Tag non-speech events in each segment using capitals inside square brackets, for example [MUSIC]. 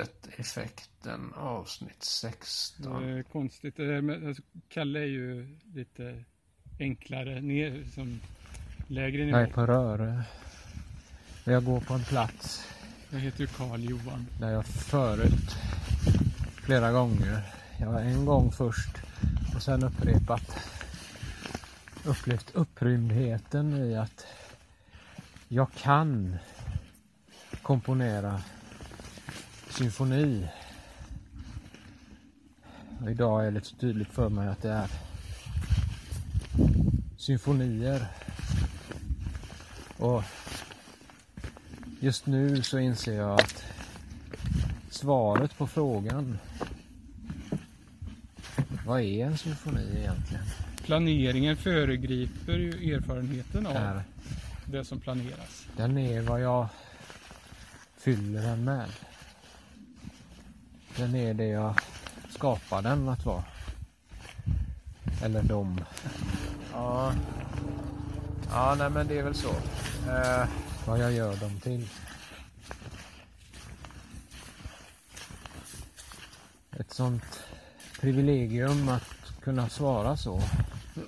Hagstedt-effekten avsnitt 16. Det är konstigt. Alltså, Kalle är ju lite enklare ner, som lägre nivå. Jag är på Röre. Jag går på en plats Jag heter ju Karl Johan. där jag förut flera gånger, jag var en gång först och sen upprepat, upplevt upprymdheten i att jag kan komponera symfoni. Och idag är det så tydligt för mig att det är symfonier. Och just nu så inser jag att svaret på frågan vad är en symfoni egentligen? Planeringen föregriper ju erfarenheten av Är, det som planeras. den är vad jag fyller den med. Den är det jag skapar den att vara. Eller de. Ja. Ja, nej men det är väl så. Eh, Vad jag gör dem till. Ett sånt privilegium att kunna svara så.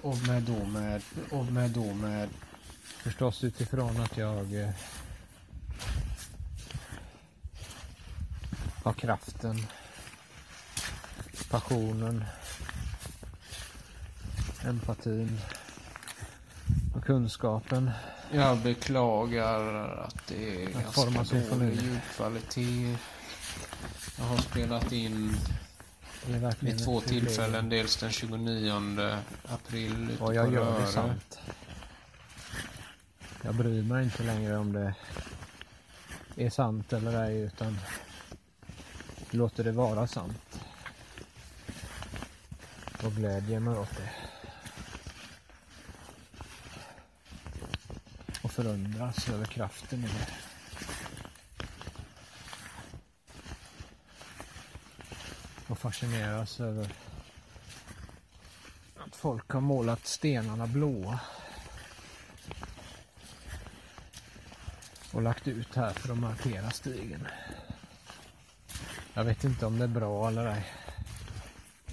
och med då med, och med då med, Förstås utifrån att jag eh, har kraften, passionen, empatin och kunskapen. jag beklagar att det är Att ganska dålig ljudkvalitet. Jag har spelat in vid två tillfällen, dels den 29 april ute Och jag på gör det sant. Jag bryr mig inte längre om det är sant eller ej utan låter det vara sant. Och glädjer mig åt det. Och förundras över kraften i det. Och fascineras över att folk har målat stenarna blåa. Och lagt ut här för att markera stigen. Jag vet inte om det är bra eller ej.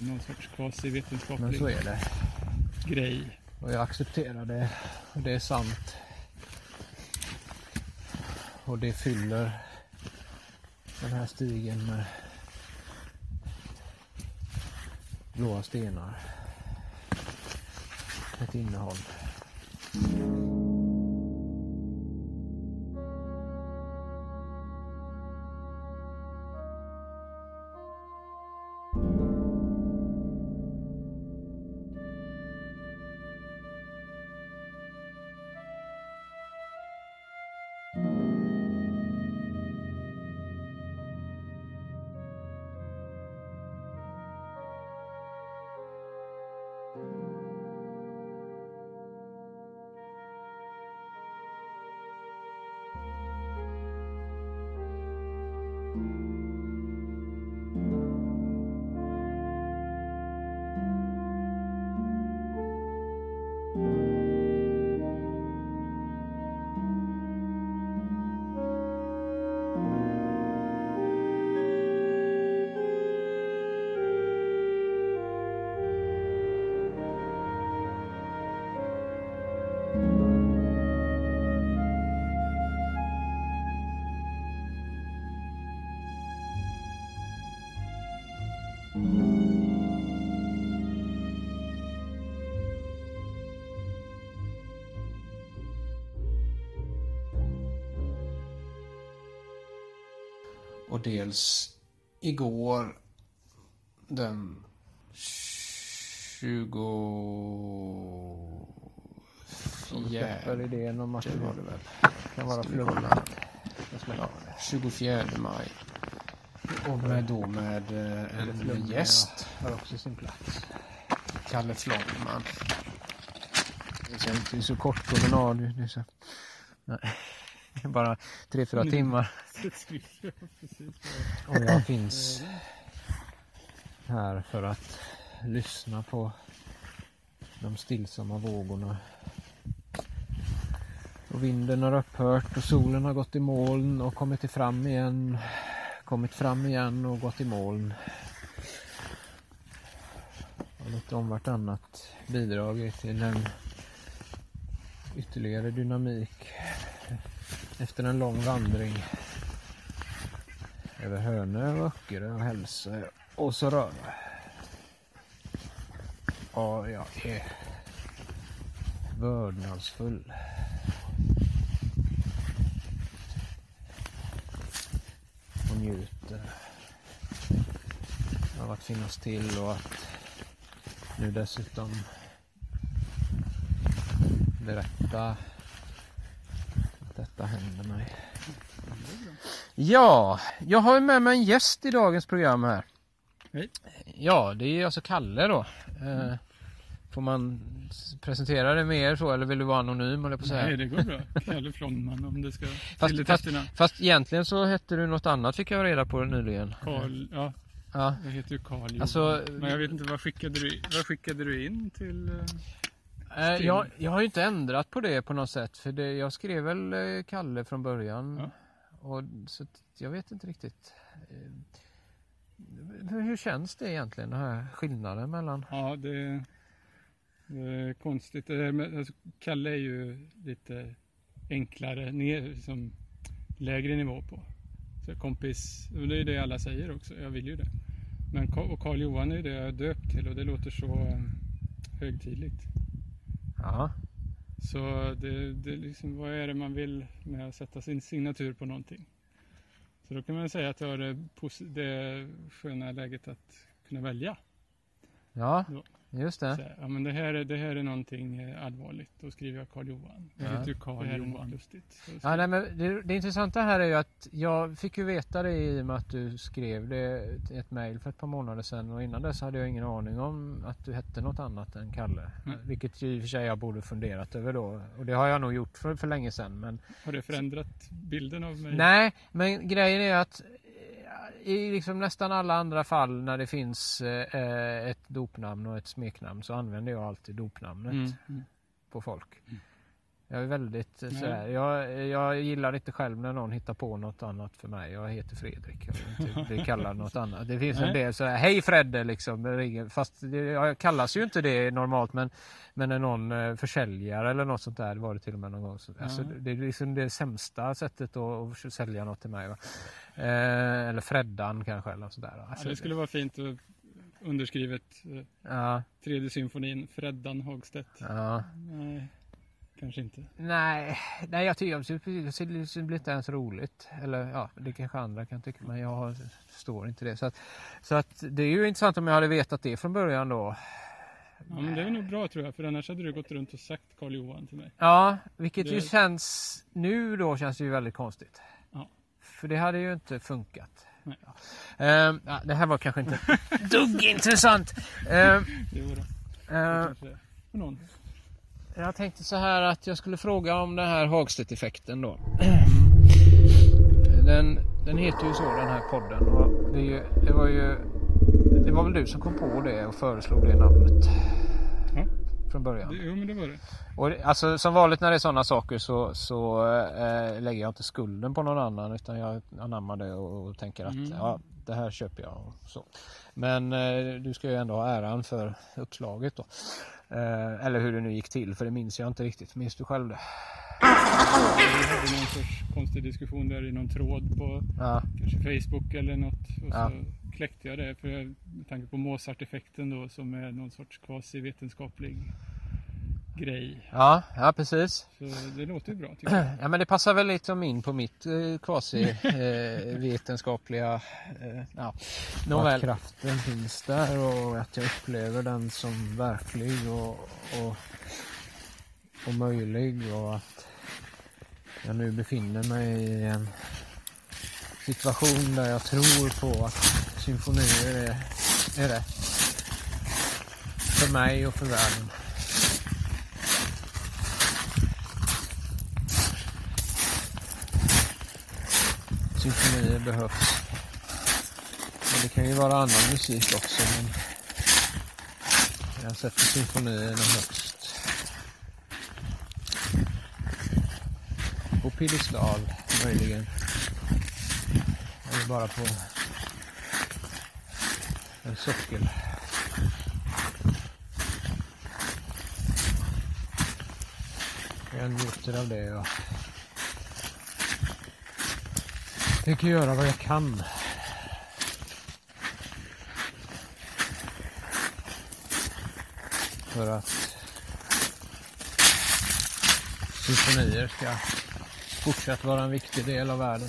Någon sorts kvasivetenskaplig Men så är det. grej. Och jag accepterar det. Det är sant. Och det fyller den här stigen med blåa stenar. Ett innehåll. Och dels igår den 24 Släpper idén om att det var det väl. kan vara släpper Ja, det. 24 maj. Och med då med eh, en gäst, Har också sin plats. Kalle Flodman. Det inte så kort promenad. Är. Nej. [LAUGHS] Bara tre, fyra Mm. timmar. [LAUGHS] Och jag finns här för att lyssna på de stillsamma vågorna. Och vinden har upphört och solen har gått i moln och kommit fram igen. kommit fram igen och gått i moln. Och lite om vartannat bidragit till en ytterligare dynamik efter en lång vandring över Hönö Öckerö och Hälsö och så Röra. Ja, jag är vördnadsfull. Och njuter av att finnas till och att nu dessutom berätta detta händer mig. Ja, jag har med mig en gäst i dagens program här. Hej. Ja, det är alltså Kalle då. Eh, får man presentera det mer så eller vill du vara anonym eller på att säga? Nej, det går bra. Kalle Flonman om det ska Fast- till fast-. Fast egentligen så hette du något annat fick jag reda på nyligen. Karl, ja, Ja, jag heter ju Karl Alltså. Men jag vet inte, vad skickade du, vad skickade du in till? Stil. jag, jag har ju inte ändrat på det på något sätt för det, jag skrev väl eh, Kalle från början. Ja. Och, så att jag vet inte riktigt. Eh, hur, hur känns det egentligen den här skillnaden mellan? Ja, det, det är konstigt. Det där med, alltså, Kalle är ju lite enklare, ner, som lägre nivå på. Så kompis, och det är det alla säger också, jag vill ju det. Men Ka- och Karl Johan är ju det jag är döpt till och det låter så eh, högtidligt. Ja, Så det, det liksom, vad är det man vill med att sätta sin signatur på någonting? Så då kan man säga att jag har det, det sköna läget att kunna välja. ja Ja. Just Så det. här, ja, men det, här är, det här är någonting eh, allvarligt. Då skriver jag Karl Johan. Jag Ja. heter ju Karl något lustigt. Så, Ja, nej, men det, det intressanta här är ju att jag fick ju veta det i och med att du skrev det ett mejl för ett par månader sedan och innan dess hade jag ingen aning om att du hette något annat än Kalle. Nej. Vilket ju i och för sig jag borde funderat över då och det har jag nog gjort för, för länge sedan. Men, har det förändrat bilden av mig? nej, men grejen är att i liksom nästan alla andra fall när det finns eh, ett dopnamn och ett smeknamn så använder jag alltid dopnamnet Mm. Mm. på folk. Jag är väldigt eh, sådär, jag, jag gillar inte själv när någon hittar på något annat för mig. Jag heter Fredrik. Jag vill inte bli kallad något [LAUGHS] annat. Det finns en Nej. del sådär, hej Fredde liksom. Fast det, jag kallas ju inte det normalt men, men när någon eh, försäljare eller något sånt där var det till och med någon gång. Så, alltså, Ja. det är liksom det sämsta sättet att, att sälja något till mig. Eh, eller Freddan kanske eller sådär. va. Ja, Alltså, det skulle vara fint att underskrivet eh, ja, tredje symfonin, Freddan Hagstedt. ja. Nej, kanske inte. Nej, nej jag tycker det blir inte ens roligt. Eller ja, det kanske andra kan tycka, men jag förstår inte det. Så att, så att det är ju intressant om jag hade vetat det från början då. Ja, men det är nog bra tror jag, för annars hade du gått runt och sagt Karl Johan till mig. Ja, vilket ju Det- känns, nu då känns det ju väldigt konstigt. Ja. För det hade ju inte funkat. Nej. Ja. Ja, det här var kanske inte [LAUGHS] dugg intressant. Ehm, Det var det. ehm, Kanske för någon. Jag tänkte så här att jag skulle fråga om den här Hagstedt-effekten då. [CLEARS THROAT] Den, den heter ju så den här podden och det, ju, det var ju Det var väl du som kom på det och föreslog det namnet från början. jo men det var det. Och det, alltså som vanligt när det är sådana saker så, så eh, lägger jag inte skulden på någon annan utan jag anammar det och, och tänker att Mm. ja, det här köper jag. Och så. Men eh, du ska ju ändå ha äran för uppslaget då. Eh, eller hur det nu gick till för det minns jag inte riktigt. Minns du själv det? Vi hade någon sorts konstig diskussion där i någon tråd på Ja, kanske Facebook eller något. Och Ja. så kläckte jag det för jag, med tanke på Mozart-effekten då som är någon sorts kvasivetenskaplig grej. ja, ja precis. Så det låter ju bra tycker jag. Ja men det passar väl liksom in på mitt eh, kvasi eh, vetenskapliga eh, ja. Nåväl. Att kraften finns där och att jag upplever den som verklig och, och, och möjlig och att jag nu befinner mig i en situation där jag tror på att symfonier är, är rätt. För mig och för världen. Symfonier behövs. Men det kan ju vara annan musik också men jag sätter symfonierna högst. Piedestal möjligen. Eller bara på en sockel. Jag njuter av det och tänker göra vad jag kan. För att symfonier ska fortsatt vara en viktig del av världen.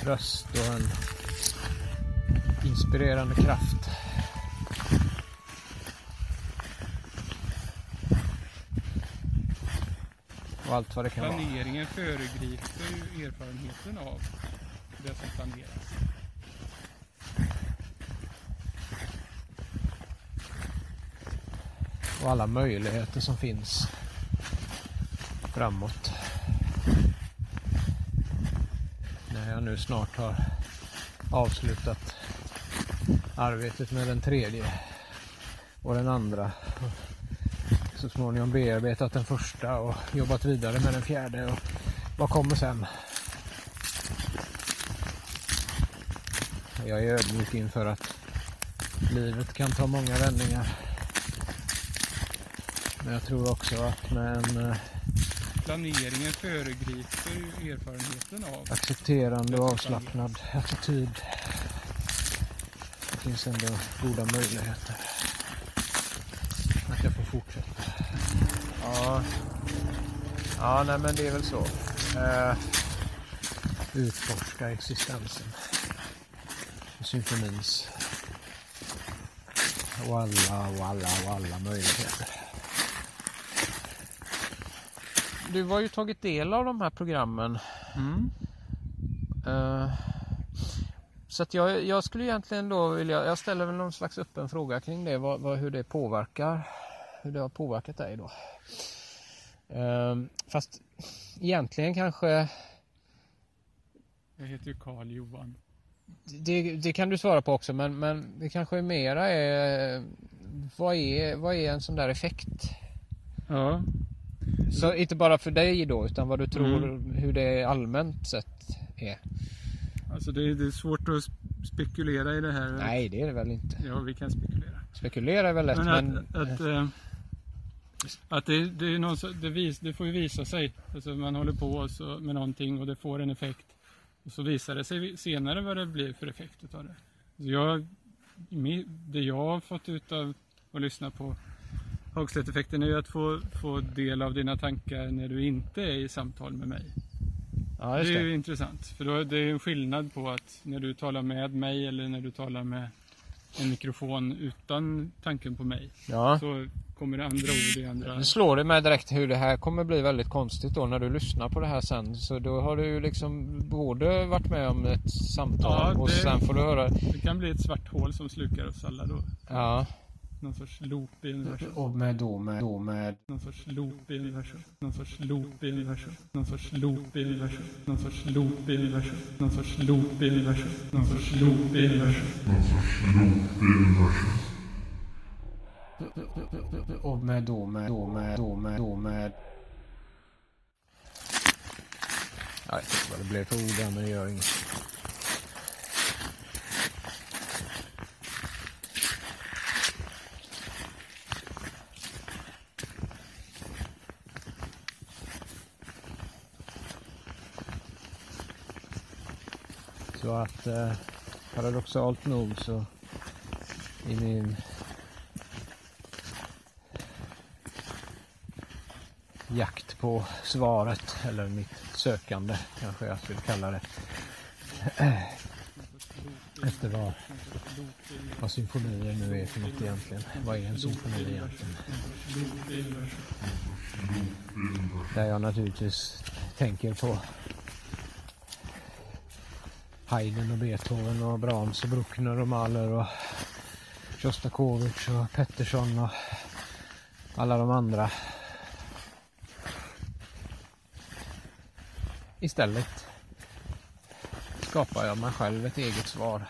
Tröst och en inspirerande kraft. Och allt vad det kan vara. Planeringen föregriper ju erfarenheten av det som planeras. Och alla möjligheter som finns framåt. När jag nu snart har avslutat arbetet med den tredje och den andra. Så småningom bearbetat den första och jobbat vidare med den fjärde. Och vad kommer sen? Jag är ödmjuk inför att livet kan ta många vändningar. Men jag tror också att med en eh, Planeringen föregriper ju erfarenheten av. accepterande och avslappnad attityd det finns ändå goda möjligheter att jag får fortsätta. Ja. Ja, nej men det är väl så. Eh, Utforska existensen. Och symfonins. Och alla och alla och alla möjligheter. Du har ju tagit del av de här programmen. Mm. Eh, så att jag, jag skulle egentligen då vilja, jag ställer väl någon slags öppen fråga kring det, vad, vad, hur det påverkar, hur det har påverkat dig då. Eh, fast egentligen kanske, Jag heter ju Karl Johan. det, det kan du svara på också, men, men det kanske mera är, vad är, vad är en sån där effekt? Ja. Så inte bara för dig då, utan vad du tror, Mm. hur det allmänt sett är. Alltså det är, det är svårt att sp- spekulera i det här. Nej, det är det väl inte. Ja, vi kan spekulera. Spekulera är väl lätt, Men men... att, att, eh, att det, det, är någon, det, vis, det får ju visa sig. Alltså man håller på så, med någonting och det får en effekt. Och så visar det sig senare vad det blir för effekt utav det. Så jag, det jag har fått ut av att lyssna på Hagstedt-effekten är ju att få, få del av dina tankar när du inte är i samtal med mig. ja, Det just är det. ju intressant. För då är det ju en skillnad på att när du talar med mig eller när du talar med en mikrofon utan tanken på mig. Ja. Så kommer det andra ord i andra... Nu slår det mig direkt hur det här kommer bli väldigt konstigt då när du lyssnar på det här sen. Så då har du ju liksom både varit med om ett samtal Ja, och det- sen får du höra... Det kan bli ett svart hål som slukar oss alla då. Ja. Någon sorts loop i universum. Och med då med, då med Någon sorts loop i universum. Någon sorts loop i universum. Någon sorts loop i universum. Någon sorts loop i universum. Någon sorts loop i universum. Någon sorts loop i universum. och med då med då med då med då med Jag vet inte vad det blev för ord där men det gör inget. Så att eh, paradoxalt nog så i min jakt på svaret eller mitt sökande kanske jag skulle kalla det. [CLEARS THROAT] Efter vad, vad symfonier nu är för något egentligen. Vad är en symfoni egentligen? Där jag naturligtvis tänker på Haydn och Beethoven och Brahms och Bruckner och Mahler och Sjostakovitj och Pettersson och alla de andra. Istället skapar jag mig själv ett eget svar.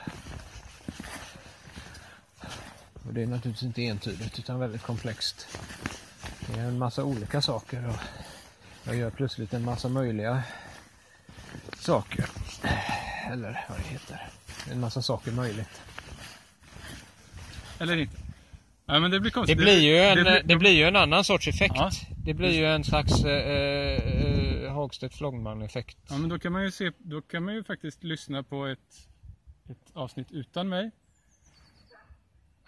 Och det är naturligtvis inte entydigt utan väldigt komplext. Det är en massa olika saker och jag gör plötsligt en massa möjliga saker. Eller vad det heter. En massa saker möjligt. Eller inte. Ja, men det blir Det blir ju en, det det blir ju en annan sorts effekt. Ja. Det blir ju en slags eh, eh, Hagstedt-Flångman-effekt. Ja, men då kan man ju se, då kan man ju faktiskt lyssna på ett, ett avsnitt utan mig.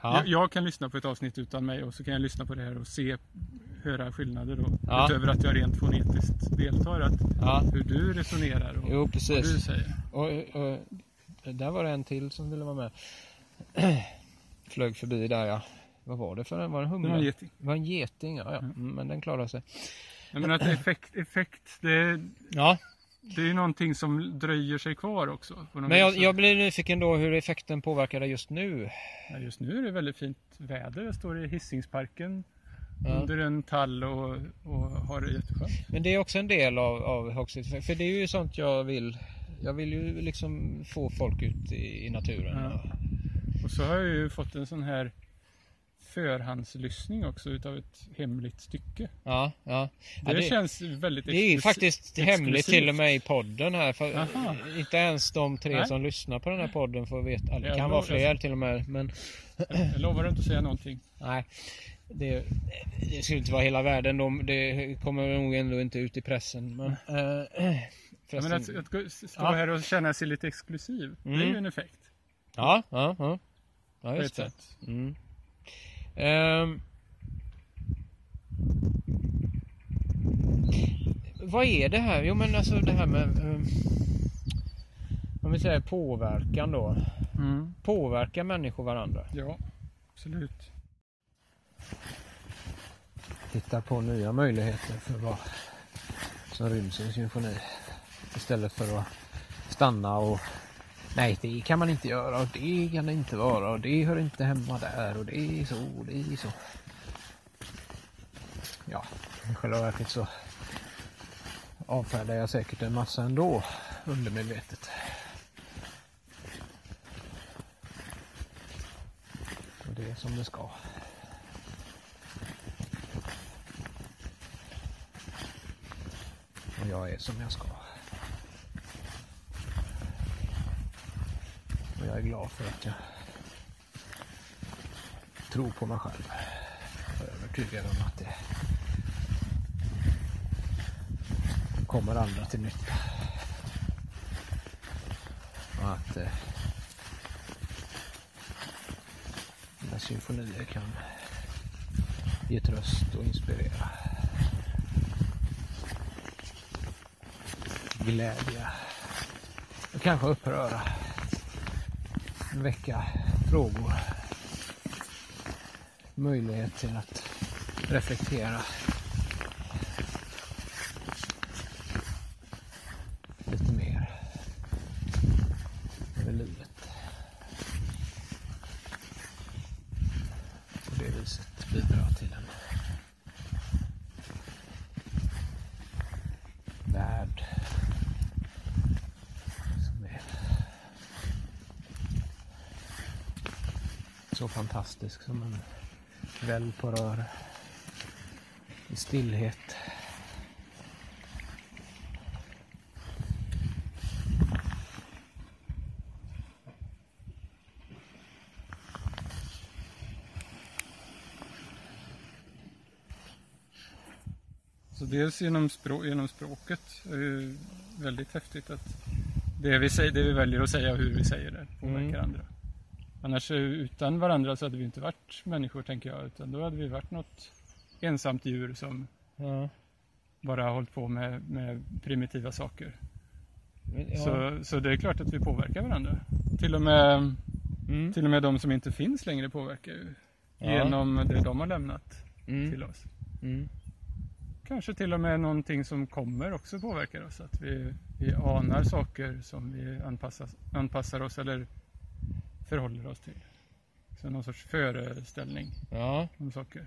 Ja. Jag, jag kan lyssna på ett avsnitt utan mig och så kan jag lyssna på det här och se, höra skillnader då. Ja. Utöver att jag rent fonetiskt deltar. Att Ja. hur du resonerar och Jo, vad du precis. säger. Och, och, där var det en till som ville vara med. [CLEARS THROAT] Flög förbi där ja. Vad var det för en? Var det en Det humla? var en geting. Det var en geting, ja. ja. Mm, men den klarade sig. Menar att effekt, effekt det, Ja, det är ju någonting som dröjer sig kvar också. men jag, jag blir nyfiken då hur effekten påverkar dig just nu. Ja, just nu är det väldigt fint väder. Jag står i Hisingsparken Ja. under en tall och, och har det jätteskönt. Men det är också en del av, av Hagstedt. För det är ju sånt jag vill. Jag vill ju liksom få folk ut i, i naturen. Ja. Och så har jag ju fått en sån här förhandslyssning också utav ett hemligt stycke. Ja, ja. Det, ja det, känns väldigt det är faktiskt hemligt exklusivt. till och med i podden här. Inte ens de tre Nej. som lyssnar på den här podden får veta. Det kan vara fler till och med. Men Jag lovar inte att säga någonting. nej. det, det ska inte vara hela världen. De, det kommer nog ändå inte ut i pressen. Men, äh, [CLEARS THROAT] Ja, men att, att stå här och känna sig lite exklusiv, det är Mm. ju en effekt. ja, ja, ja. ja just det. Mm. Ehm. vad är det här? Jo men alltså det här med um, om vi säger påverkan då. Mm. Påverkar människor varandra? Ja, absolut. Hitta på nya möjligheter för vad som ryms i en symfoni. Istället för att stanna och nej, det kan man inte göra och det kan det inte vara och det hör inte hemma där och det är så och det är så. Ja, i själva verket så avfärdar jag säkert en massa ändå undermedvetet. Och det är som det ska. Och jag är som jag ska. Och jag är glad för att jag tror på mig själv. Jag är övertygad om att det kommer andra till nytta. Och att eh, mina symfonier kan ge tröst och inspirera. Glädje. Och kanske uppröra. Väcka frågor. Möjlighet till att reflektera. Lite mer. Över livet. På det viset bidra till en värld som är så fantastisk som en kväll på rör i stillhet. Så dels genom, språ genom språket är ju väldigt häftigt att det vi, säger, det vi väljer att säga och hur vi säger det påverkar Mm. andra. Annars utan varandra så hade vi inte varit människor tänker jag, utan då hade vi varit något ensamt djur som Ja. bara har hållit på med, med primitiva saker. Ja. Så, så det är klart att vi påverkar varandra. Till och med, Mm. till och med de som inte finns längre påverkar ju. Ja. Genom det de har lämnat Mm. till oss. Mm. Kanske till och med någonting som kommer också påverkar oss. Att vi, vi anar saker som vi anpassar, anpassar oss eller förhåller oss till. Så någon sorts föreställning Ja, om saker.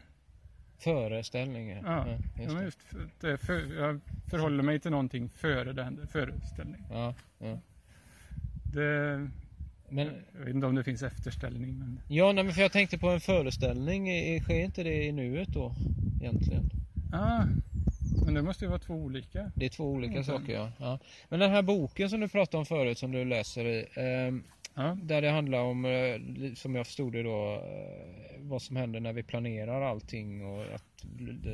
föreställningar. Ja, just ja, men det. just för, för, jag förhåller mig till någonting före det händer. Föreställning. Ja, ja. Det, Men, jag vet inte om det finns efterställning. Men, ja, nej, men för jag tänkte på en föreställning. I- Sker inte det i nuet då? Egentligen. ah, men det måste ju vara två olika. Det är två olika Mm. saker ja. ja. Men den här boken som du pratade om förut som du läser i. ehm, Ja, Där det handlar om, eh, som jag förstod det då, eh, vad som händer när vi planerar allting och att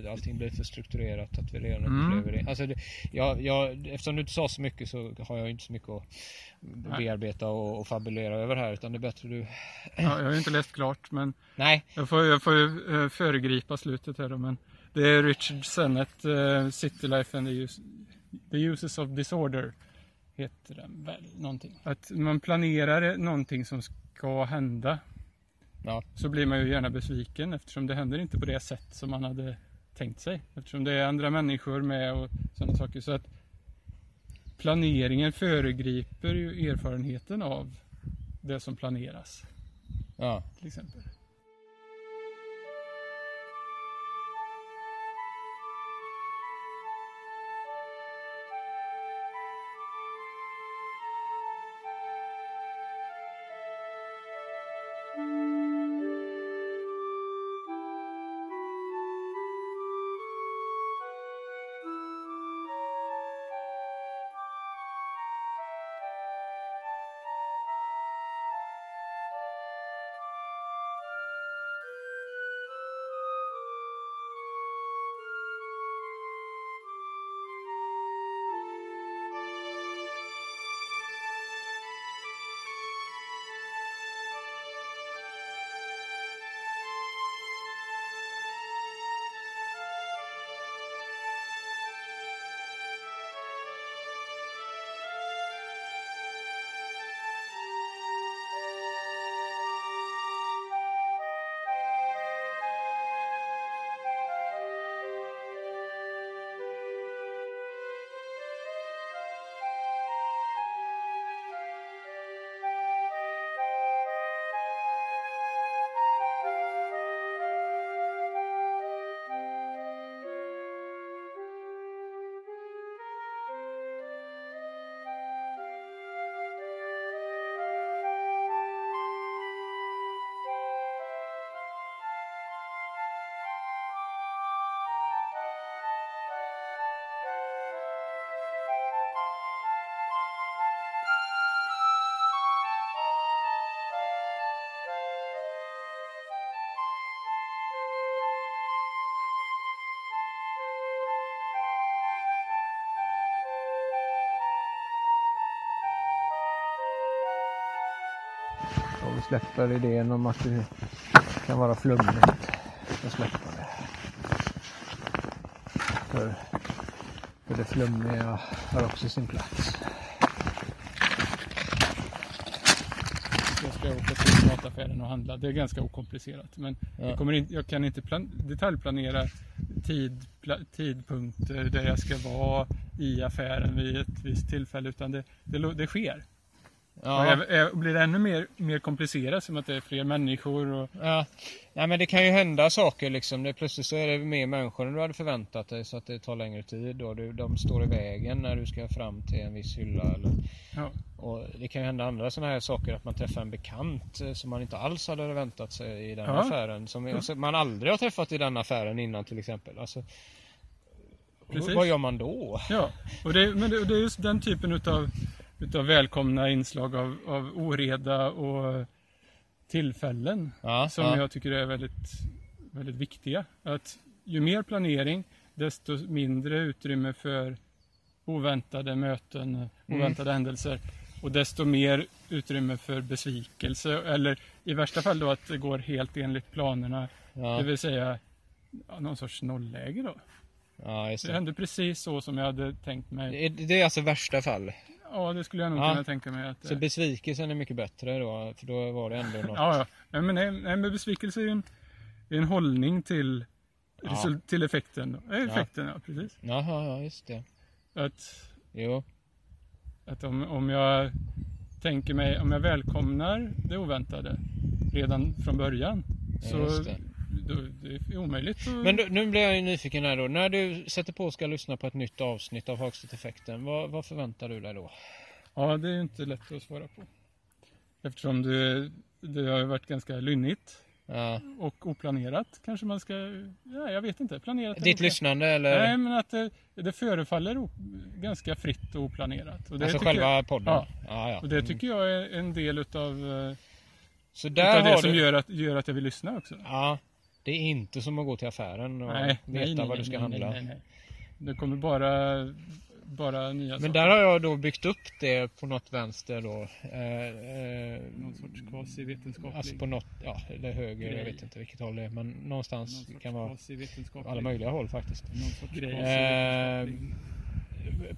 allting blir för strukturerat, att vi redan Mm. upplever det. Alltså det jag, jag, eftersom du inte sa så mycket så har jag inte så mycket att bearbeta och, och fabulera över här utan det är bättre du... [CLEARS THROAT] ja, jag har ju inte läst klart men Nej, jag får, jag får eh, föregripa slutet här då. Men det är Richard Sennett, uh, City Life and the, use, the Uses of Disorder. Heter den väl, någonting. Att man planerar någonting som ska hända. Ja. Så blir man ju gärna besviken eftersom det händer inte på det sätt som man hade tänkt sig. Eftersom det är andra människor med och sådana saker. Så att planeringen föregriper ju erfarenheten av det som planeras. ja. Till exempel. Och vi släpper idén om att det kan vara flummigt. Vi släpper det. För, för det flummiga har också sin plats. Jag ska åka till mataffären och handla. Det är ganska okomplicerat. Men Ja. jag, kommer in, jag kan inte plan, detaljplanera tid, pla, tidpunkter där jag ska vara i affären vid ett visst tillfälle. Utan det, det, det sker. Och Ja, är, blir det ännu mer, mer komplicerat som att det är fler människor och ja. Nej, men det kan ju hända saker liksom. Det, plötsligt så är det mer människor än du hade förväntat dig så att det tar längre tid. Och du, de står i vägen när du ska fram till en viss hylla. Eller, ja, och det kan ju hända andra sådana här saker. Att man träffar en bekant eh, som man inte alls hade väntat sig i den Ja. affären. Som alltså, man aldrig har träffat i den affären innan till exempel. Alltså, Precis. vad gör man då? Ja, och det, men det, och det är just den typen utav, utav välkomna inslag av, av oreda och tillfällen Ja, som ja. jag tycker är väldigt, väldigt viktiga. Att ju mer planering, desto mindre utrymme för oväntade möten, Mm. oväntade händelser och desto mer utrymme för besvikelse eller i värsta fall då att det går helt enligt planerna, Ja, det vill säga ja, någon sorts nollläge då. ja, Det det. hände precis så som jag hade tänkt mig. Det är- Det är alltså värsta fall. Ja, det skulle jag nog Ja. kunna tänka mig. Att, Så eh, besvikelsen är mycket bättre då, för då var det ändå något. ja, ja. Nej, men, nej, nej, men besvikelse är ju en, är en hållning till, Ja. till effekten. Eh, Effekten, ja. precis. Jaha, ja just det. Att, Jo. att om, om jag tänker mig, om jag välkomnar det oväntade redan från början. Ja, Så det. är omöjligt. Men då, nu blir jag ju nyfiken här då. När du sätter på och ska lyssna på ett nytt avsnitt av Hagstedt-effekten, vad, vad förväntar du dig då? Ja, det är ju inte lätt att svara på. Eftersom det, det har varit ganska lynnigt Ja. och oplanerat kanske man ska, ja jag vet inte, planerat Ditt oplanerat. lyssnande eller Nej, men att det, det förefaller ganska fritt och oplanerat. Och det alltså själva jag, podden? Ja. ja, och det Mm. tycker jag är en del utav, eh, Så utav det har som du... gör att, gör att jag vill lyssna också. Ja. Det är inte som att gå till affären och nej, veta nej, nej, vad du ska nej, handla. Nej, nej. Det kommer bara, bara nya Men saker. där har jag då byggt upp det på något vänster då. Eh, eh, Någon sorts quasi-vetenskaplig. Alltså på något, ja, eller höger, jag Grej. vet inte vilket håll det är. Men någonstans någon kan vara alla möjliga håll faktiskt. Någon sorts Eh.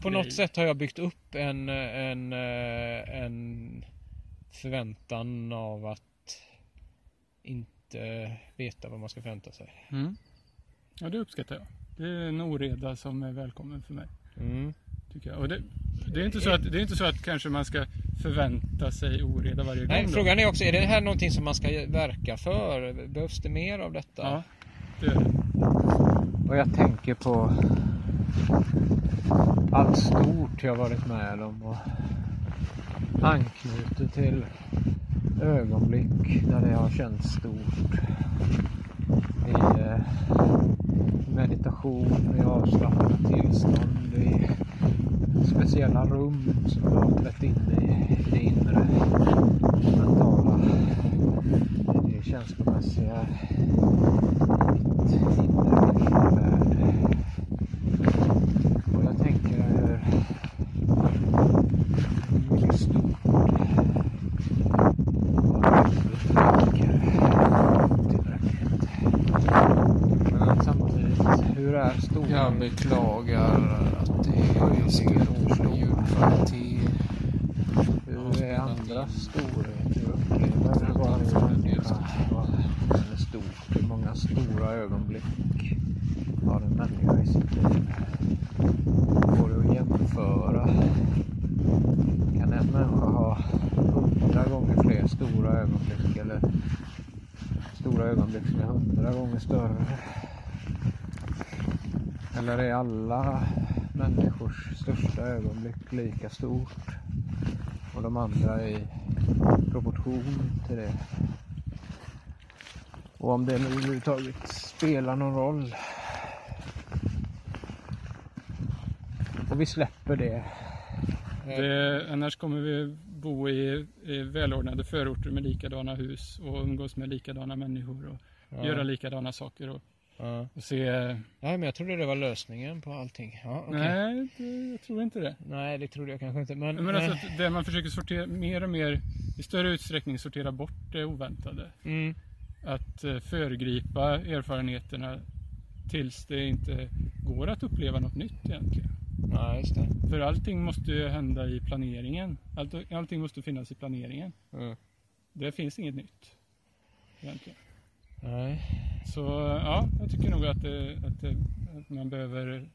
På Grej. något sätt har jag byggt upp en, en, eh, en förväntan av att inte veta vad man ska förvänta sig. Mm. Ja, det uppskattar jag. Det är en oreda som är välkommen för mig. Mm. Tycker jag. Och det, det, är inte så att, det är inte så att kanske man ska förvänta sig oreda varje Nej, gång. då. frågan är också, är det här någonting som man ska verka för? Behövs det mer av detta? Ja, det är det. Och jag tänker på allt stort jag varit med om och anknyter till ögonblick när det har känts stort. I eh, meditation, i avslappnat tillstånd, i speciella rum som jag har trätt in i, det inre mentala, det känslomässiga mitt inre lilla värld. Och jag tänker hur mycket stort och aldrig räcker tillräckligt. Men samtidigt, hur är stora Jag beklagar att det är ganska dålig ljudkvalitet. Hur är andra storhet? Hur upplever varje människa vad som är stort? Hur många stora ögonblick har en människa i sitt liv? Går det att jämföra? Kan en människa ha hundra gånger fler stora ögonblick eller stora ögonblick som är hundra gånger större? Eller är alla människors största ögonblick lika stort? och de andra i proportion till det. Och om det nu överhuvudtaget spelar någon roll. Och vi släpper det. Det, annars kommer vi bo i, i välordnade förorter med likadana hus och umgås med likadana människor och Ja. göra likadana saker. Och Ja. och se... ja, men jag trodde det var lösningen på allting. Ja, okej. Nej, det, jag tror inte det. Nej, det trodde jag kanske inte. Men, Men alltså eh, att där man försöker sortera mer och mer i större utsträckning sortera bort det oväntade. mm, Att eh, föregripa erfarenheterna tills det inte går att uppleva något nytt egentligen. ja, just det. För allting måste ju hända i planeringen. Allt, allting måste finnas i planeringen. Mm. Det finns inget nytt. Egentligen. Nej. Så ja, jag tycker nog att, att, att man behöver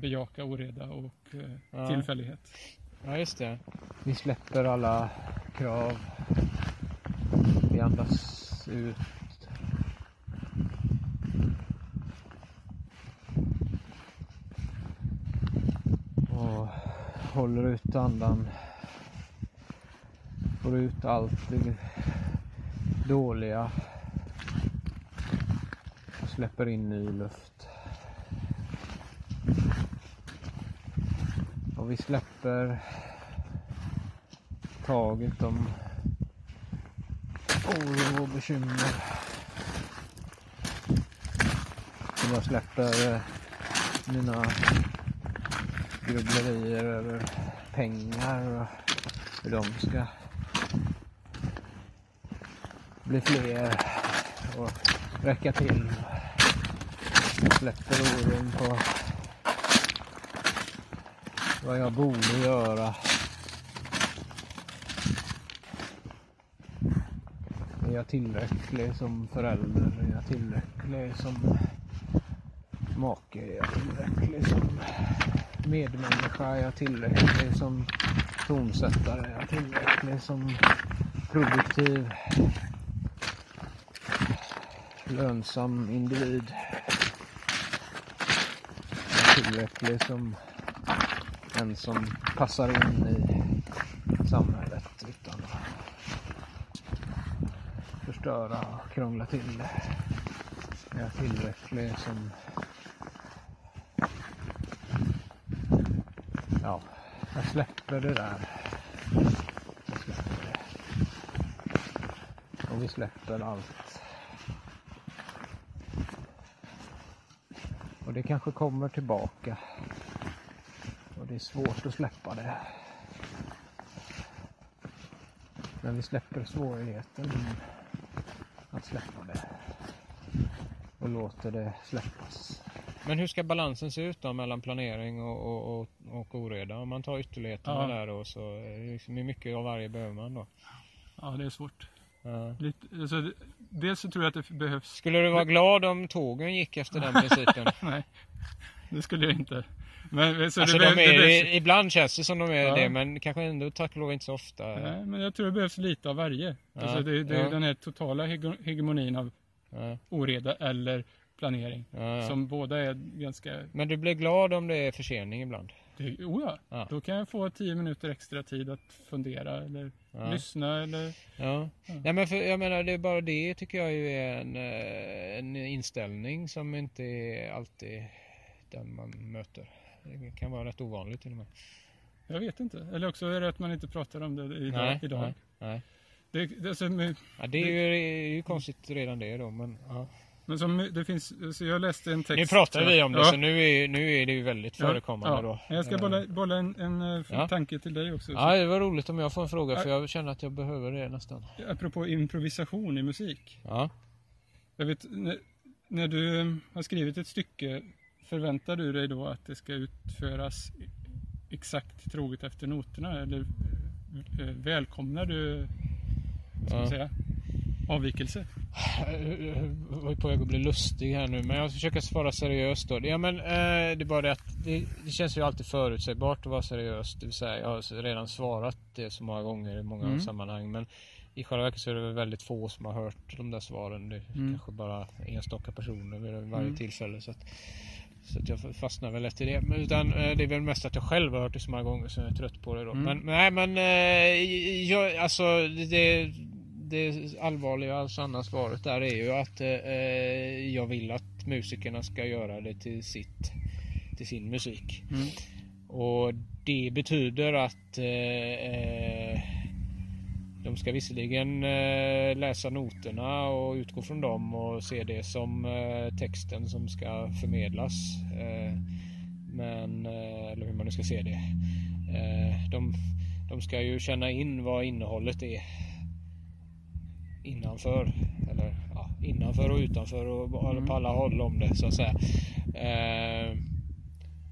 bejaka oreda och eh, Ja. tillfällighet. Ja, just det. Vi släpper alla krav. Vi andas ut. Och håller ut andan. Får ut allt det dåliga. Släpper in ny luft. Och vi släpper taget om oro och bekymmer. Och jag släpper eh, mina grubblerier över pengar och hur de ska bli fler och räcka till. Jag släpper oron på vad jag borde göra. Är jag tillräcklig som förälder? Är jag tillräcklig som make? Är jag tillräcklig som medmänniska? Är jag tillräcklig som tonsättare? Är jag tillräcklig som produktiv lönsam individ? Tillräcklig som en som passar in i samhället utan att förstöra och krångla till det. Är jag tillräcklig som... Ja, jag släpper det där. Jag släpper det. Och vi släpper allt. Det kanske kommer tillbaka. Och det är svårt att släppa det. Men vi släpper svårigheten att släppa det. Och låter det släppas. Men hur ska balansen se ut då mellan planering och, och, och, och oreda? Om man tar ytterligheterna Ja. där då så är det liksom hur mycket av varje behöver man då? Ja, det är svårt. Ja. Lite, alltså, dels så tror jag att det behövs... Skulle du vara glad om tågen gick efter den principen? [LAUGHS] Nej, det skulle jag inte. Men, så alltså det, de är, det behövs, ibland känns det som de är Ja. det men kanske ändå tack och lov inte så ofta. nej, men jag tror det behövs lite av varje. Ja, Alltså det, det är ja. den här totala hege- hegemonin av Ja, oreda eller planering. Som båda är ganska... Men du blir glad om det är försening ibland? Det, oh ja, Ja. då kan jag få tio minuter extra tid att fundera eller Ja. lyssna eller... Ja. Ja. men för, jag menar det är bara det tycker jag ju är en, eh, en inställning som inte är alltid den man möter. Det kan vara rätt ovanligt till och med. Jag vet inte. Eller också är det att man inte pratar om det idag. Nej, idag. nej, nej. Det, det, alltså, med, Ja, det är ju, det är ju konstigt redan det då men ja. Men som det finns, så jag läste en text. Nu pratar vi om det Ja. så nu är, nu är det ju väldigt Ja, förekommande ja. då. Jag ska Eh, bolla, bolla en, en eh, Ja. tanke till dig också. Ja det var roligt om jag får en fråga för jag känner att jag behöver det nästan. Apropå improvisation i musik. Ja. Jag vet, när, när du eh, har skrivit ett stycke, förväntar du dig då att det ska utföras exakt troget efter noterna? Eller välkomnar du, vad ska man säga, avvikelse? Jag var på väg att bli lustig här nu men jag försöker svara seriöst då. Ja men eh, det är bara det att det, det känns ju alltid förutsägbart att vara seriös. Det vill säga jag har redan svarat det så många gånger i många Mm. sammanhang. Men i själva verket så är det väl väldigt få som har hört de där svaren. Det är Mm. kanske bara enstaka personer vid varje Mm. tillfälle. Så att, så att jag fastnar väl lätt i det. Men utan, eh, det är väl mest att jag själv har hört det så många gånger så jag är trött på det då. Mm. Men nej men eh, jag, alltså det, det allvarliga, alltså sanna svaret där är ju att eh, jag vill att musikerna ska göra det till sitt till sin musik. de ska visserligen eh, läsa noterna och utgå från dem och se det som eh, texten som ska förmedlas. Eh, men, eh, eller hur man nu ska se det. Eh, de, de ska ju känna in vad innehållet är innanför. Eller ja, innanför och utanför och mm. på alla håll om det så att säga. Eh,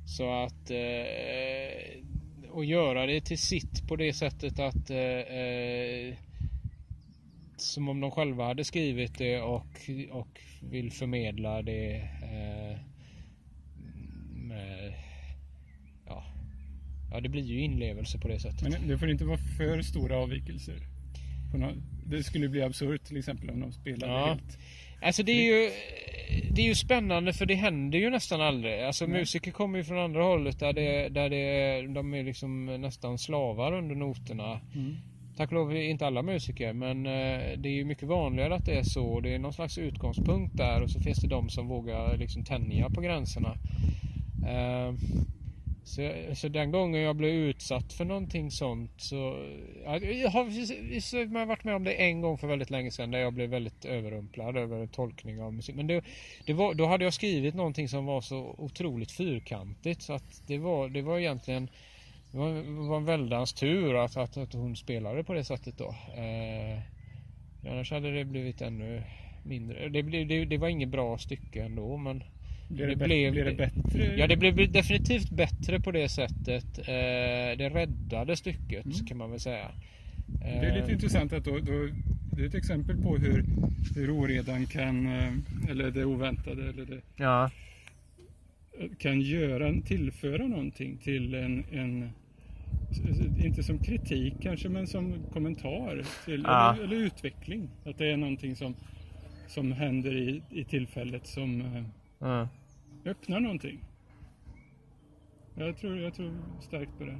så att eh, och göra det till sitt på det sättet att eh, eh, som om de själva hade skrivit det och, och vill förmedla det eh, med, ja, ja, det blir ju inlevelse på det sättet. Men det får inte vara för stora avvikelser. Det skulle bli absurt till exempel om de spelade ja. helt Alltså det är ju det är ju spännande för det händer ju nästan aldrig. Alltså mm. musiker kommer ju från andra hållet där, det, där det, de är liksom nästan slavar under noterna. Mm. Tack och lov inte alla musiker men eh, det är ju mycket vanligare att det är så. Det är någon slags utgångspunkt där och så finns det de som vågar liksom tänja på gränserna. Eh, så, så den gången jag blev utsatt för någonting sånt så... Jag har, jag varit med om det en gång för väldigt länge sedan där jag blev väldigt överrumplad över en tolkning av musik. Men det, det var, då hade jag skrivit någonting som var så otroligt fyrkantigt så att det var, det var egentligen... Det var, det var en väldans tur att, att, att hon spelade på det sättet då. Eh, annars hade det blivit ännu mindre. Det, det, det var inget bra stycke ändå men... Blev det, det blev, blev det bättre? Ja, det blev definitivt bättre på det sättet. Eh, det räddade stycket mm. kan man väl säga. Det är lite eh. intressant att då, då, det är ett exempel på hur, hur oredan kan, eh, eller det oväntade, eller det ja. kan göra, tillföra någonting till en, en inte som kritik kanske, men som kommentar till, ja. eller, eller, utveckling. Att det är någonting som, som händer i, i tillfället som Mm. Öppnar någonting. Jag tror, jag tror starkt på det.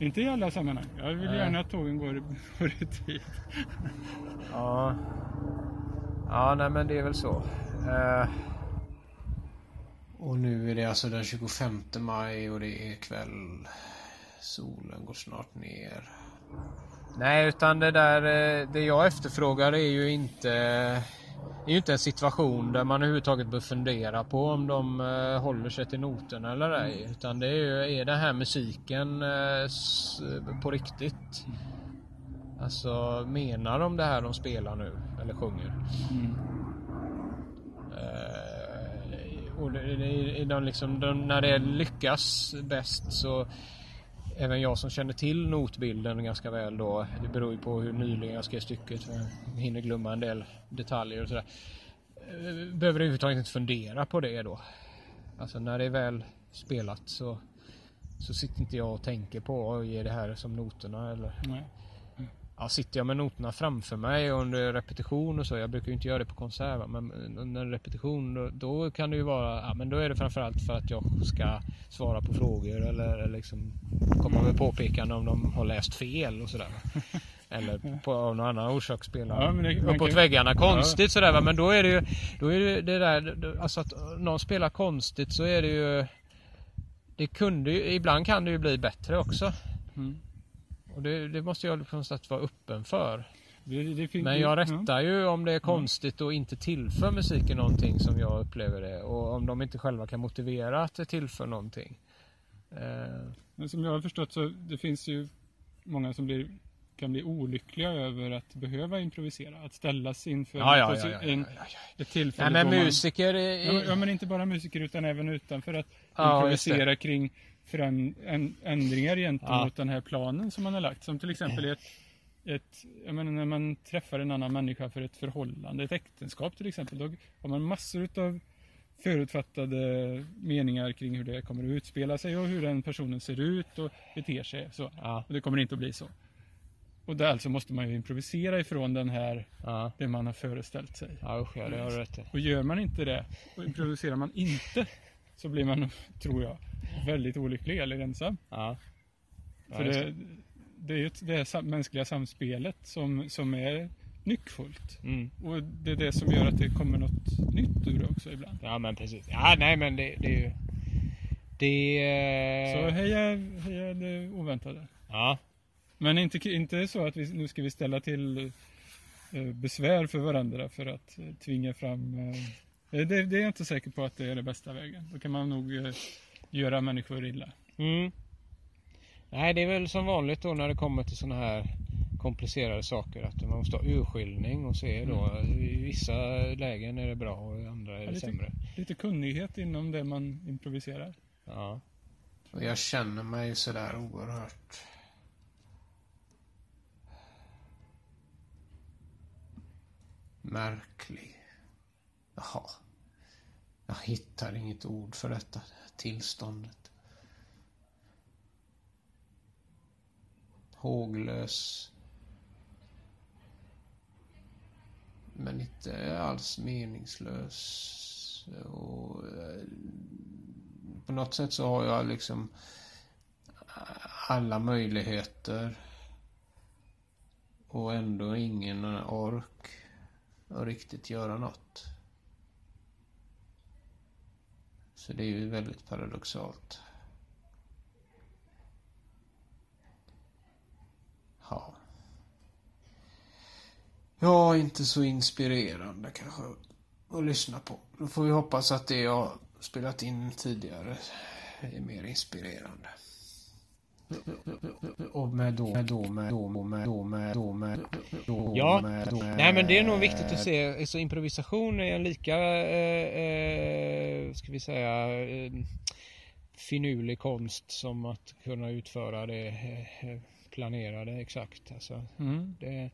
Inte i alla sammanhang. Jag vill Nej. gärna att tågen går, [LAUGHS] går i tid. ja. Ja, nej men det är väl så. Uh... Och nu är det alltså den 25 maj och det är kväll. Solen går snart ner. Nej, utan det där eh, det jag efterfrågar är ju inte är ju inte en situation där man överhuvudtaget bör fundera på om de eh, håller sig till noterna eller ej. Utan det är ju, är den här musiken eh, på riktigt? Alltså menar de det här de spelar nu eller sjunger? Mm. Eh, och det, det, de liksom, de, när det lyckas bäst så även jag som känner till notbilden ganska väl då. Det beror ju på hur nyligen jag skrev stycket. Jag hinner glömma en del detaljer och sådär. Behöver överhuvudtaget inte fundera på det då. Alltså när det är väl spelat så, så sitter inte jag och tänker på, ger det här som noterna eller? Nej. Ja, sitter jag med noterna framför mig under repetition och så, jag brukar ju inte göra det på konsert men under repetition då, då, kan det ju vara, ja men då är det framförallt för att jag ska svara på frågor eller, liksom komma med påpekanden om de har läst fel och sådär. [LAUGHS] Eller på, av någon annan orsak spela ja, det, uppåt kan... väggarna konstigt ja. sådär va? men då är det ju, då är det, det där, alltså att någon spelar konstigt så är det ju det kunde ju, ibland kan det ju bli bättre också. Mm. Och det, det, måste jag på något sätt vara öppen för. Det, det Men jag rättar ju om det är konstigt och inte tillför musiken någonting som jag upplever det. Och om de inte själva kan motivera att det tillför någonting. Eh. Men som jag har förstått så det finns ju många som blir, kan bli olyckliga över att behöva improvisera. Att ställas inför ja, ja, ja, en, ett tillfälle. Nej, men musiker man, är... ja, men inte bara musiker utan även utanför att improvisera kring ändringar gentemot ja. den här planen som man har lagt. Som till exempel ett, ett jag menar, när man träffar en annan människa för ett förhållande, ett äktenskap till exempel. Då har man massor av förutfattade meningar kring hur det kommer att utspela sig och hur den personen ser ut och beter sig. Så. Ja. Och det kommer inte att bli så. Och där alltså måste man ju improvisera ifrån den här, ja. det man har föreställt sig. Ja usch ja, det har du rätt Och gör man inte det, och improviserar man inte, så blir man, tror jag, väldigt olycklig eller ensam. Ja. För det, det är ju det mänskliga samspelet som, som är nyckfullt. Mm. Och det är det som gör att det kommer något nytt ur det också ibland. Ja men precis. Ja nej men det, det är ju... Det... Så heja, heja det oväntade. Ja. Men inte, inte så att vi, nu ska vi ställa till eh, besvär för varandra för att eh, tvinga fram eh, det, det är jag inte säker på att det är den bästa vägen. Då kan man nog göra människor illa. Mm. Nej, det är väl som vanligt då när det kommer till sådana här komplicerade saker att man måste ha urskiljning och se då Mm. i vissa lägen är det bra och i andra är Ja, det lite- sämre. Lite kunnighet inom det man improviserar. Ja. Och jag känner mig sådär oerhört märklig. Jaha. Jag hittar inget ord för detta tillståndet. Håglös. Men inte alls meningslös. Och, eh, på något sätt så har jag liksom alla möjligheter och ändå ingen ork att riktigt göra något. Så det är ju väldigt paradoxalt. Ja. Ja, inte så inspirerande kanske att lyssna på. Då får vi hoppas att det jag spelat in tidigare är mer inspirerande. Ja. Nej men det är nog viktigt att se, så improvisation är en lika, eh, eh, ska vi säga, eh, finurlig konst som att kunna utföra det eh, planerade exakt. Alltså, Mm. det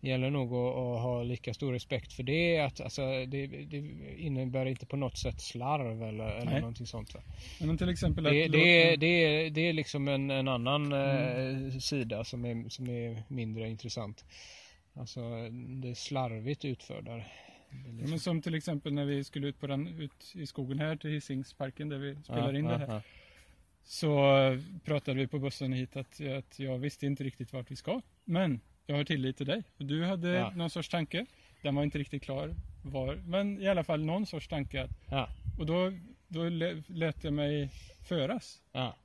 gäller nog att, att ha lika stor respekt för det. Att, alltså, det, det innebär inte på något sätt slarv eller, eller Nej. någonting sånt. Va? Men till exempel Det, låta- det, är, det, är, det är liksom en, en annan Mm. eh, sida som är, som är mindre intressant. Alltså det är slarvigt utförda. Det Ja, liksom- men som till exempel när vi skulle ut, på den, ut i skogen här till Hisingsparken där vi spelar in det här. ja. Så pratade vi på bussen hit att, att jag visste inte riktigt vart vi ska. Men jag har tillit till dig. Och Du hade Ja. någon sorts tanke. Den var inte riktigt klar var. Men i alla fall någon sorts tanke. Att, Ja. och då, då lä- lät jag mig föras. Ja.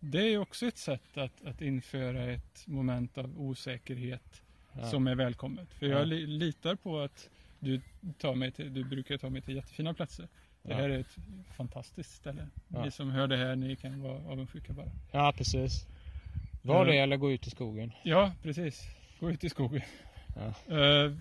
Det är ju också ett sätt att, att införa ett moment av osäkerhet som är välkommet. För Ja. jag li, litar på att du, tar mig till, du brukar ta mig till jättefina platser. Det här är ett fantastiskt ställe. Ja. Ni som hör det här, ni kan vara avundsjuka bara. ja, precis. Var det eller gå ut i skogen. Ja, precis. Gå ut i skogen. Ja. Eh,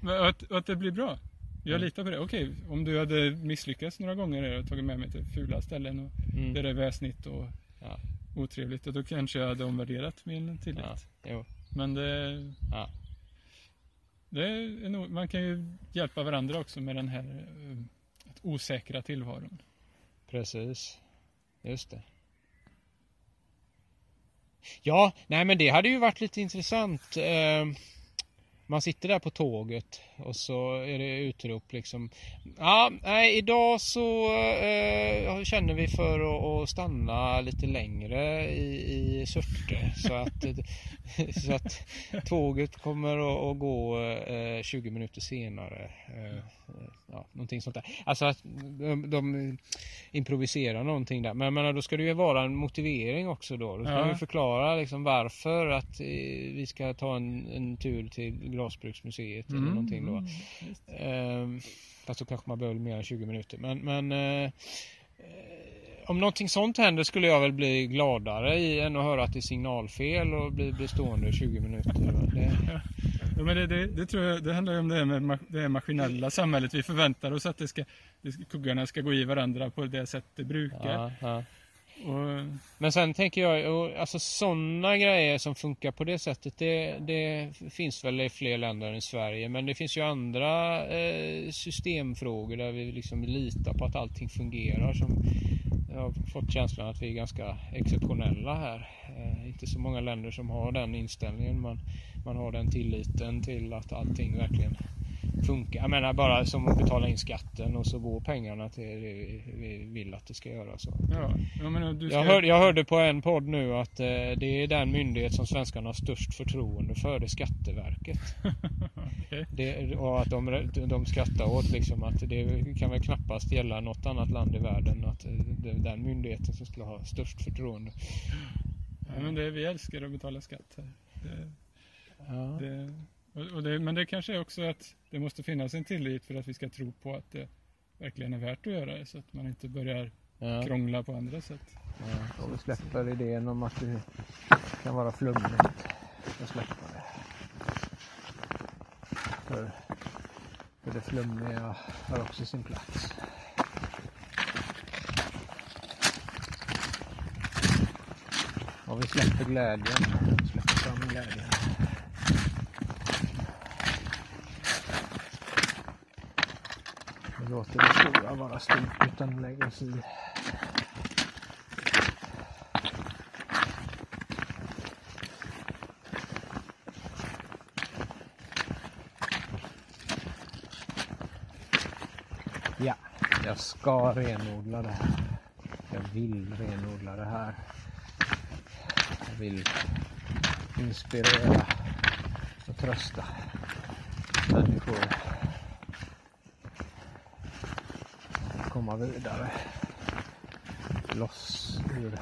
men att, att det blir bra. Jag Mm. litar på det. Okej, om du hade misslyckats några gånger och tagit med mig till fula ställen och Mm. där det är väsnigt och Ja. otrevligt, då kanske jag hade omvärderat min tillit. Ja. Jo. Men det, Ja. det är man kan ju hjälpa varandra också med den här eh, osäkra tillvaron. Precis. Just det. Ja, nej men det hade ju varit lite intressant. Eh, Man sitter där på tåget och så är det utrop liksom. Ja, nej idag så eh, känner vi för att, att stanna lite längre i, i Surte. Så att, [LAUGHS] så att tåget kommer att, att gå eh, 20 minuter senare. Eh, ja, någonting sånt där. Alltså att de, de improviserar någonting där. Men menar, då ska det ju vara en motivering också då. Då ska Ja. ju förklara liksom varför att eh, vi ska ta en, en tur till Glasbruksmuseet eller någonting då. just. Ehm, fast då kanske man behöver mer än 20 minuter. Men, men eh, eh, om någonting sånt händer skulle jag väl bli gladare i än att höra att det är signalfel och bli, bli stående i 20 minuter. [LAUGHS] Det, Ja, men det, det, det tror jag, det handlar ju om det här med det här maskinella samhället. Vi förväntar oss att det ska, det, kuggarna ska gå i varandra på det sätt det brukar. ja, ja. Och, Men sen tänker jag, alltså sådana grejer som funkar på det sättet, det, det finns väl i fler länder än Sverige. Men det finns ju andra eh, systemfrågor där vi liksom litar på att allting fungerar. Som jag har fått känslan att vi är ganska exceptionella här. Eh, inte så många länder som har den inställningen. Man, man har den tilliten till att allting verkligen funkar. Jag menar bara som att betala in skatten och så går pengarna till det vi- vi vill att det ska göra. Så. ja, jag menar, du ska, Jag, hör, jag hörde på en podd nu att eh, det är den myndighet som svenskarna har störst förtroende för, det är Skatteverket. [LAUGHS] Okej. Det, och att de, de skrattar åt liksom att det kan väl knappast gälla något annat land i världen att eh, det är den myndigheten som skulle ha störst förtroende. Ja, men det, vi älskar att betala skatt här. Det, Ja. det, och och det, men det kanske är också att det måste finnas en tillit för att vi ska tro på att det verkligen är värt att göra det så att man inte börjar Ja. krångla på andra sätt. Ja. Och vi släpper idén om att det kan vara flummigt. Jag släpper det. För, för det flummiga har också sin plats. Och vi släpper glädjen. Vi släpper fram glädjen. Låter det stora vara stort utan lägger oss i. Ja, jag ska renodla det här. Jag vill renodla det här. Jag vill inspirera och trösta människor. Komma vidare. Loss ur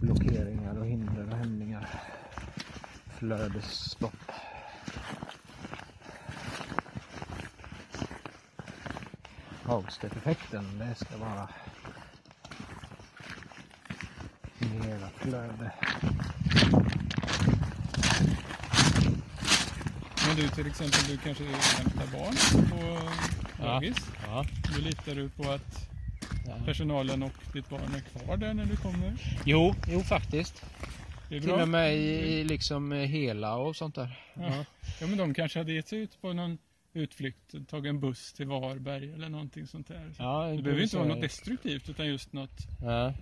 blockeringar och hinder och hämningar. Flödesstopp. Hagstedt-effekten, det ska vara mera flöde. Men du till exempel, du kanske hämtar barn på dagis. Ja. Då litar du på att personalen och ditt barn är kvar där när du kommer. Jo, jo faktiskt. Till och med i, liksom hela och sånt där. Ja. ja, men de kanske hade gett sig ut på någon utflykt, tagit en buss till Varberg eller någonting sånt där. Så Ja, det behöver inte vara så- något destruktivt utan just något Ja.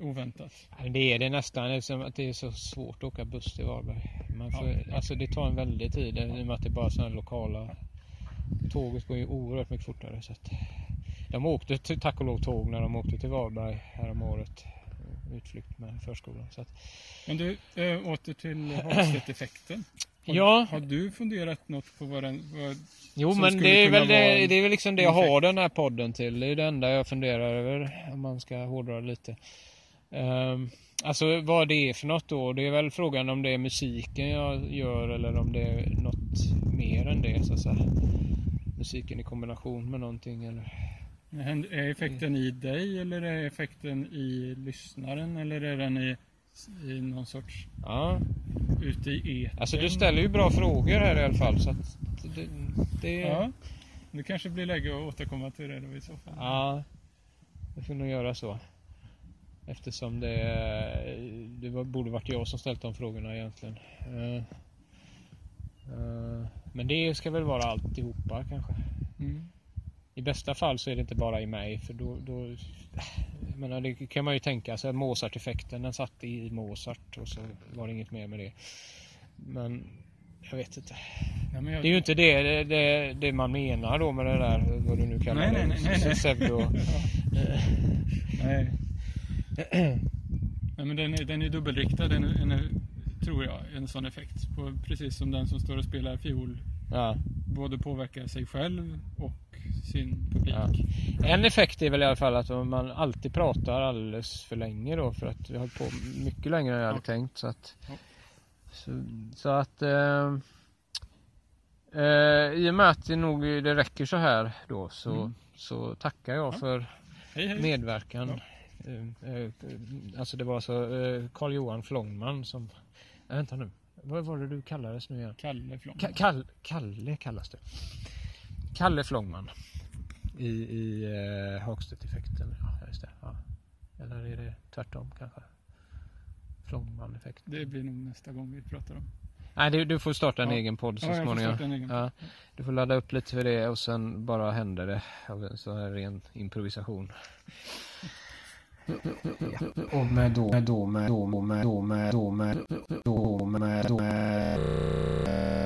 oväntat. Det är det nästan. Det är, som att det är så svårt att åka buss till Varberg. Man får, Alltså det tar en väldig tid i och med att det är bara sådana lokala... Tåget går ju oerhört mycket fortare. Så att de åkte till, tack och lov tåg när de åkte till Varberg härom året. Utflykt med förskolan. Så att, Men du, äh, åter till Hagstedt-effekten. Har, Ja. har du funderat något på vad den... Vad, Jo men det är, väl det, det är väl liksom det jag har den här podden till. Det är det enda jag funderar över om man ska hårdra lite. Um, alltså vad det är för något då. Det är väl frågan om det är musiken jag gör eller om det är något mer än det så att säga. Musiken i kombination med någonting eller? är effekten i dig eller är effekten i lyssnaren eller är den i, i någon sorts Ja, ute i etern? alltså du ställer ju bra frågor här i alla fall så att det, det Ja, det kanske blir läge att återkomma till det då i så fall. Ja, det får nog göra så. Eftersom det, det var- borde varit jag som ställt de frågorna egentligen. Eh, eh, Men det ska väl vara alltihopa kanske. Mm. I bästa fall så är det inte bara i mig för då, då jag menar, det kan man ju tänka sig. Mozart-effekten den satt i Mozart och så var det inget mer med det. Men jag vet inte. Ja, jag, Det är ju inte det, det, det, det man menar då med det där, vad du nu kallar Nej, det. nej, nej, nej. Pseudo. [LAUGHS] Nej. [CLEARS THROAT] Nej men den är, den är dubbelriktad, den är, den är, tror jag, en sån effekt. På, precis som den som står och spelar fiol Ja, både påverkar sig själv och sin publik. ja. En effekt är väl i alla fall att man alltid pratar alldeles för länge då för att vi har hållit på mycket längre än jag hade Ja. tänkt. Så att, så, så att eh, eh, i och med att det nog det räcker så här då så, Mm. så tackar jag Ja. för Hej hej! medverkan. Eh, eh, alltså det var så eh, Carl-Johan Flångman som... Äh, vänta nu. Vad var det du kallades nu igen? Kalle Flång. Ka- Kall, Kalle kallas det. Kalle Flångman. I, i eh, Hagstedt-effekten. Ja, just det. Ja. Eller är det tvärtom kanske? Flångman-effekten. Det blir nog nästa gång vi pratar om. Nej, du, du får starta en Ja. egen podd så Ja, småningom. egen. Ja, du får ladda upp lite för det och sen bara händer det sån här ren improvisation. Och med då, med då, med då, med då, med då, med då, med då, med